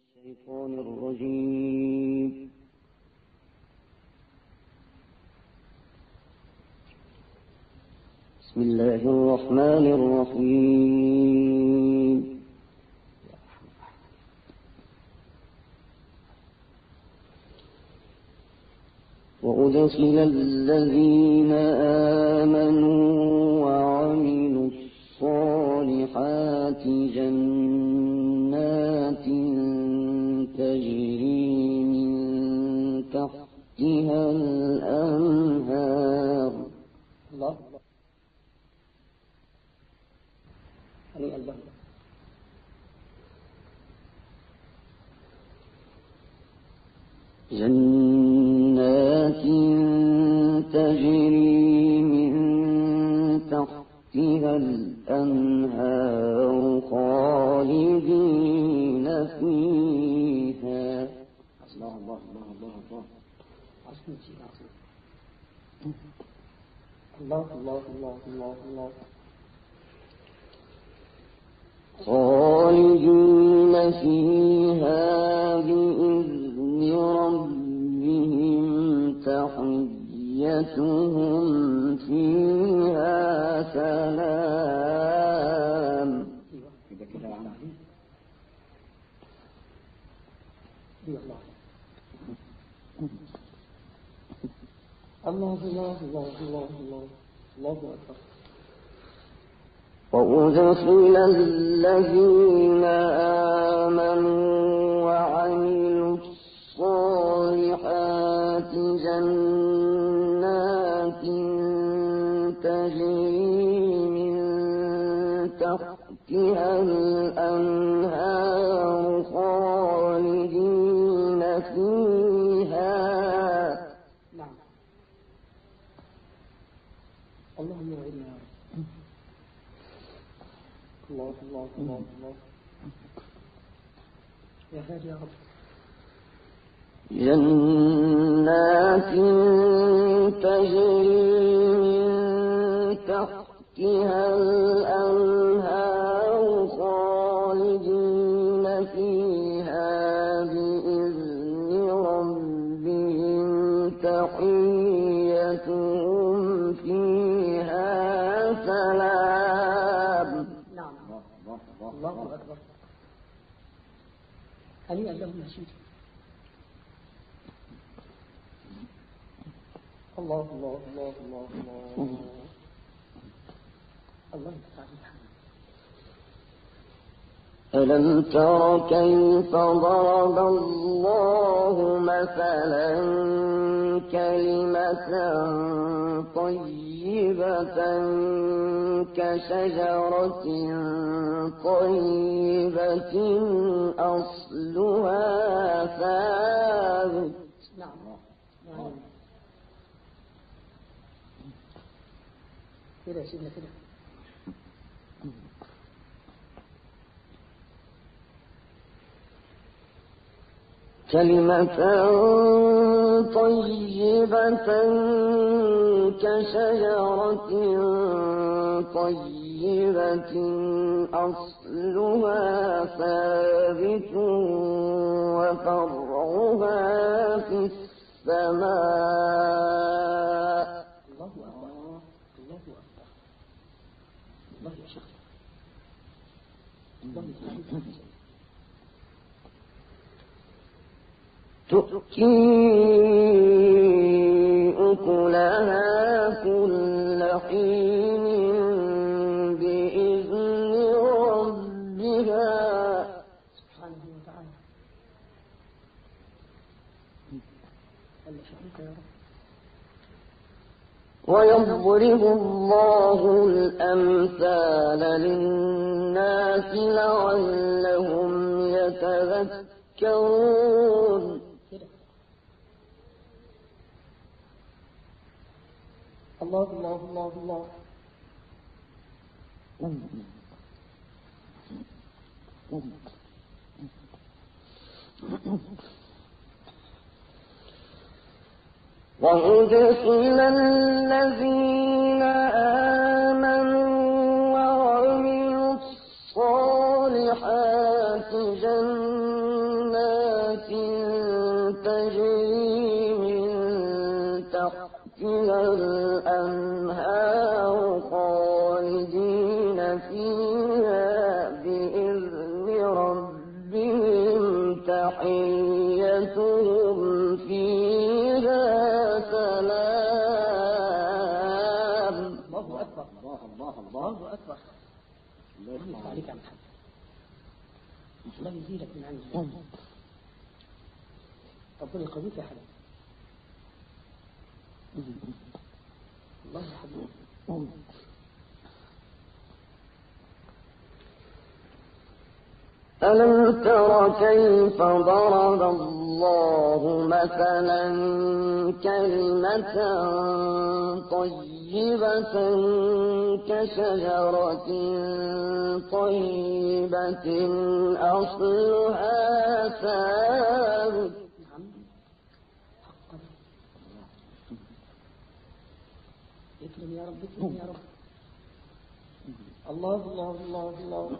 الشيطان الرجيم. بسم الله الرحمن الرحيم. وأدخل الذين آمنوا وعملوا الصالحات جنات تجري من تحتها الأنهار. الله. جنات تحتها الأنهار خالدين فيها. الله الله الله الله الله. جدا عظيم الله الله الله الله الله. خالدين فيها بإذن ربهم تحيتهم فيها سلام أيوه كده كده يا عم أيوه الله الله الله الله الله اكبر وأدخل الذين آمنوا وعملوا الصالحات جنات تجري من تحتها الأنهار جنات تجري من تحتها الأنهار هنيئا لهم الله الله الله الله الله. الله يستعين ألم تر كيف ضرب الله مثلا كلمة طيبة كشجرة طيبة؟ أصلها ثابت نعم. نعم. كده يا سيدنا كده. كلمة طيبة كشجرة طيبة أصلها ثابت وفرعها في السماء الله أكبر الله أكبر الله يا شيخ الله يستعين تؤتي أكلها كل حين بإذن ربها. ويضرب الله الأمثال للناس لعلهم يتذكرون. الله الله الله الله. وأدخل الذين آمنوا وعملوا الصالحات جنات تجري تحتها الأنهار خالدين فيها بإذن ربهم تحيتهم فيها سلام. الله أكبر الله الله الله الله أكبر. الله. عليك يا محمد. الله يزيدك من عنده ربنا يقويك يا حبيبي. الله ألم تر كيف ضرب الله مثلا كلمة طيبة كشجرة طيبة أصلها ثابت نعم حقا يا رب اكرم يا رب. الله الله الله الله.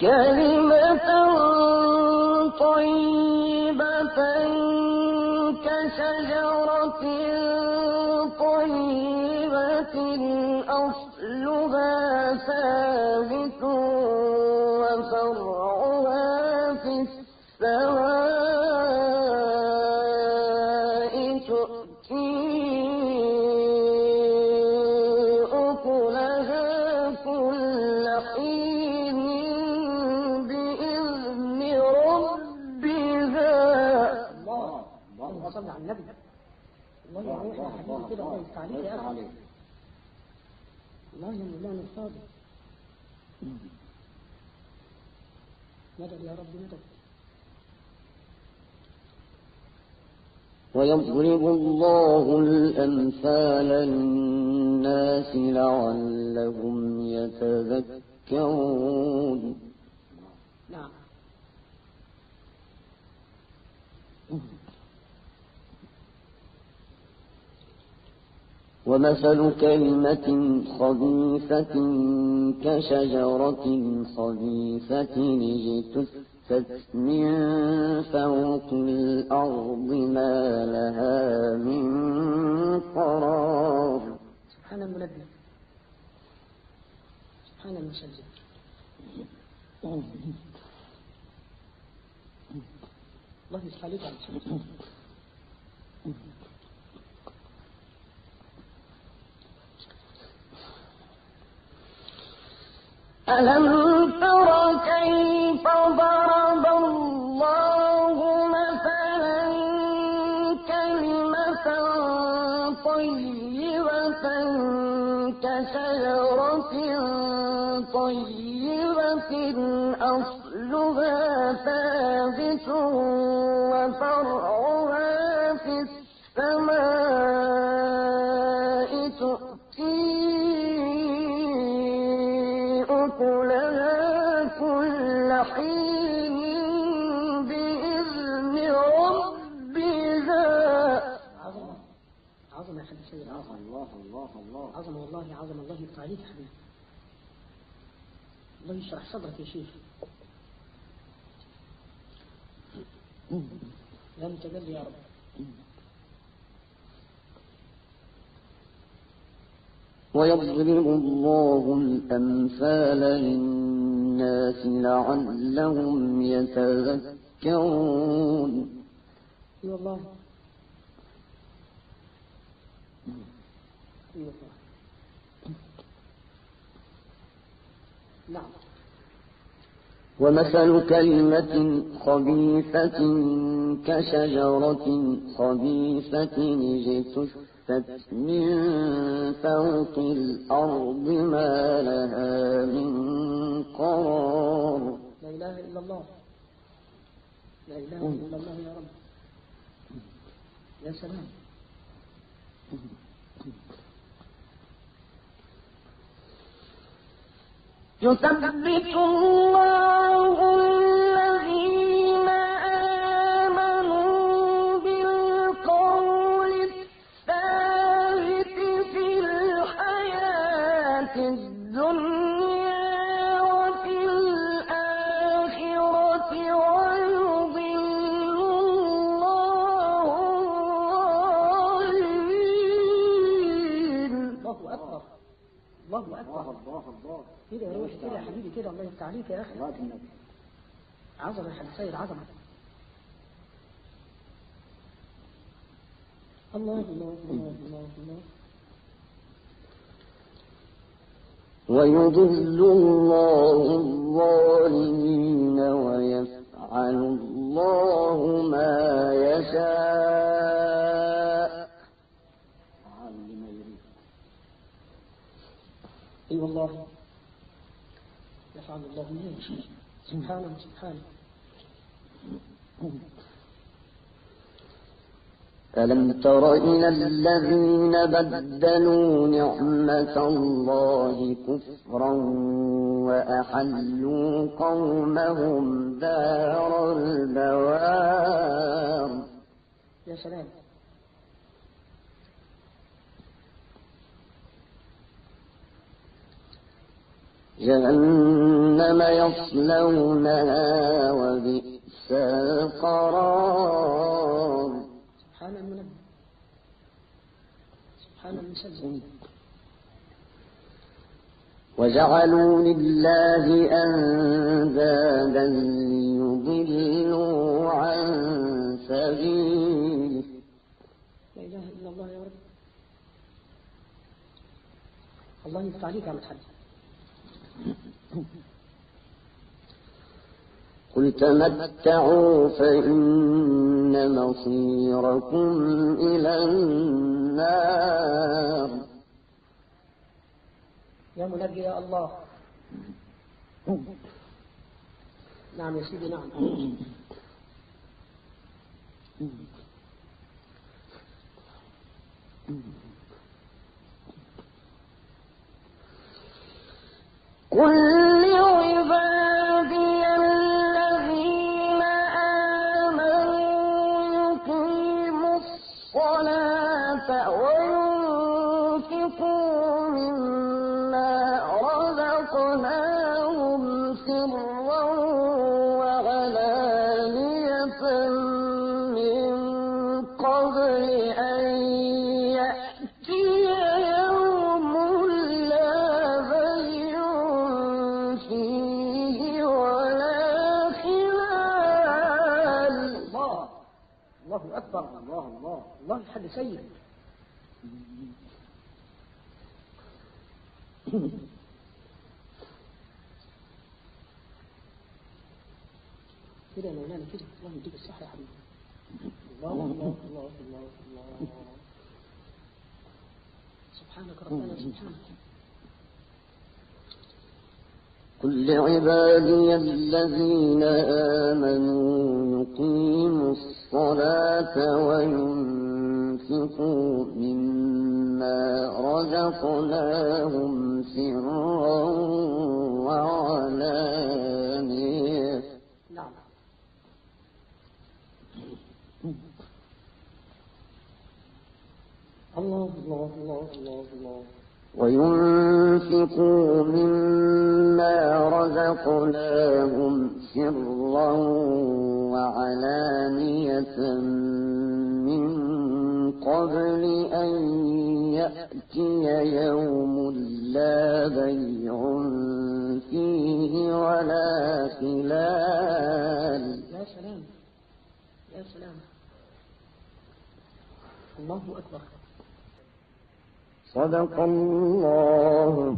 كلمة طيبة كشجرة طيبة أصلها ثابت. على النبي. الله كده الله عليك. يا الصادق مدد يا رب مدد ويضرب الله الأمثال للناس لعلهم يتذكرون نعم ومثل كلمة خبيثة كشجرة خبيثة اجتثت من فوق الأرض ما لها من قرار. سبحان المنبه سبحان المسجل الله يفتح عليك ألم تر كيف ضرب الله مثلا كلمة طيبة كشجرة طيبة أصلها ثابت وفرعها يا حبيبي سيد عظمة الله الله الله. عظمة والله عظمة الله يفتح عليك يا حبيبي الله يشرح صدرك يا شيخ. يا متجلي يا رب. ويضرب الله الأمثال للناس لعلهم يتذكرون. والله نعم. ومثل كلمة خبيثة كشجرة خبيثة اجتثت من فوق الأرض ما لها من قرار. لا إله إلا الله. لا إله إلا الله يا رب. يا سلام. يثبت الله كده يا روح كده يا حبيبي كده الله يفتح عليك يا أخي. صلاة النبي حبيبي سيد عظمة. الله الله الله الله الله. ويضل الله الظالمين ويفعل الله اي والله يفعل الله يشاء. سبحانه سبحانه. ألم تر إلى الذين بدلوا نعمة الله كفرا وأحلوا قومهم دار البوار؟ يا سلام. جهنم يصلونها وبئس القرار. سبحان المنبه سبحان المسلسل وجعلوا لله أندادا ليضلوا عن سبيله. لا إله إلا الله يا رب. الله يفتح عليك يا محمد قل تمتعوا فإن مصيركم إلى النار. يا منجي يا الله نعم يا سيدي نعم قل لعبادي وينفقوا مما رزقناهم سرا وعلانية من قبل أن يأتي يوم لا بيع فيه ولا خلال. الله. الله أكبر. الله الله. الله الحد سيد كده مولانا كده. الله يديك الصحة يا حبيبي. الله الله الله الله الله. سبحانك ربنا سبحانك. قل لعبادي الذين آمنوا يقيموا الصلاة وينفقوا مما رزقناهم سرا وعلانية. نعم. الله الله الله الله الله. وينفقوا مما رزقناهم سرا وعلانية. قبل أن يأتي يوم لا بيع فيه ولا خلال. يا سلام. يا سلام. الله أكبر. صدق الله.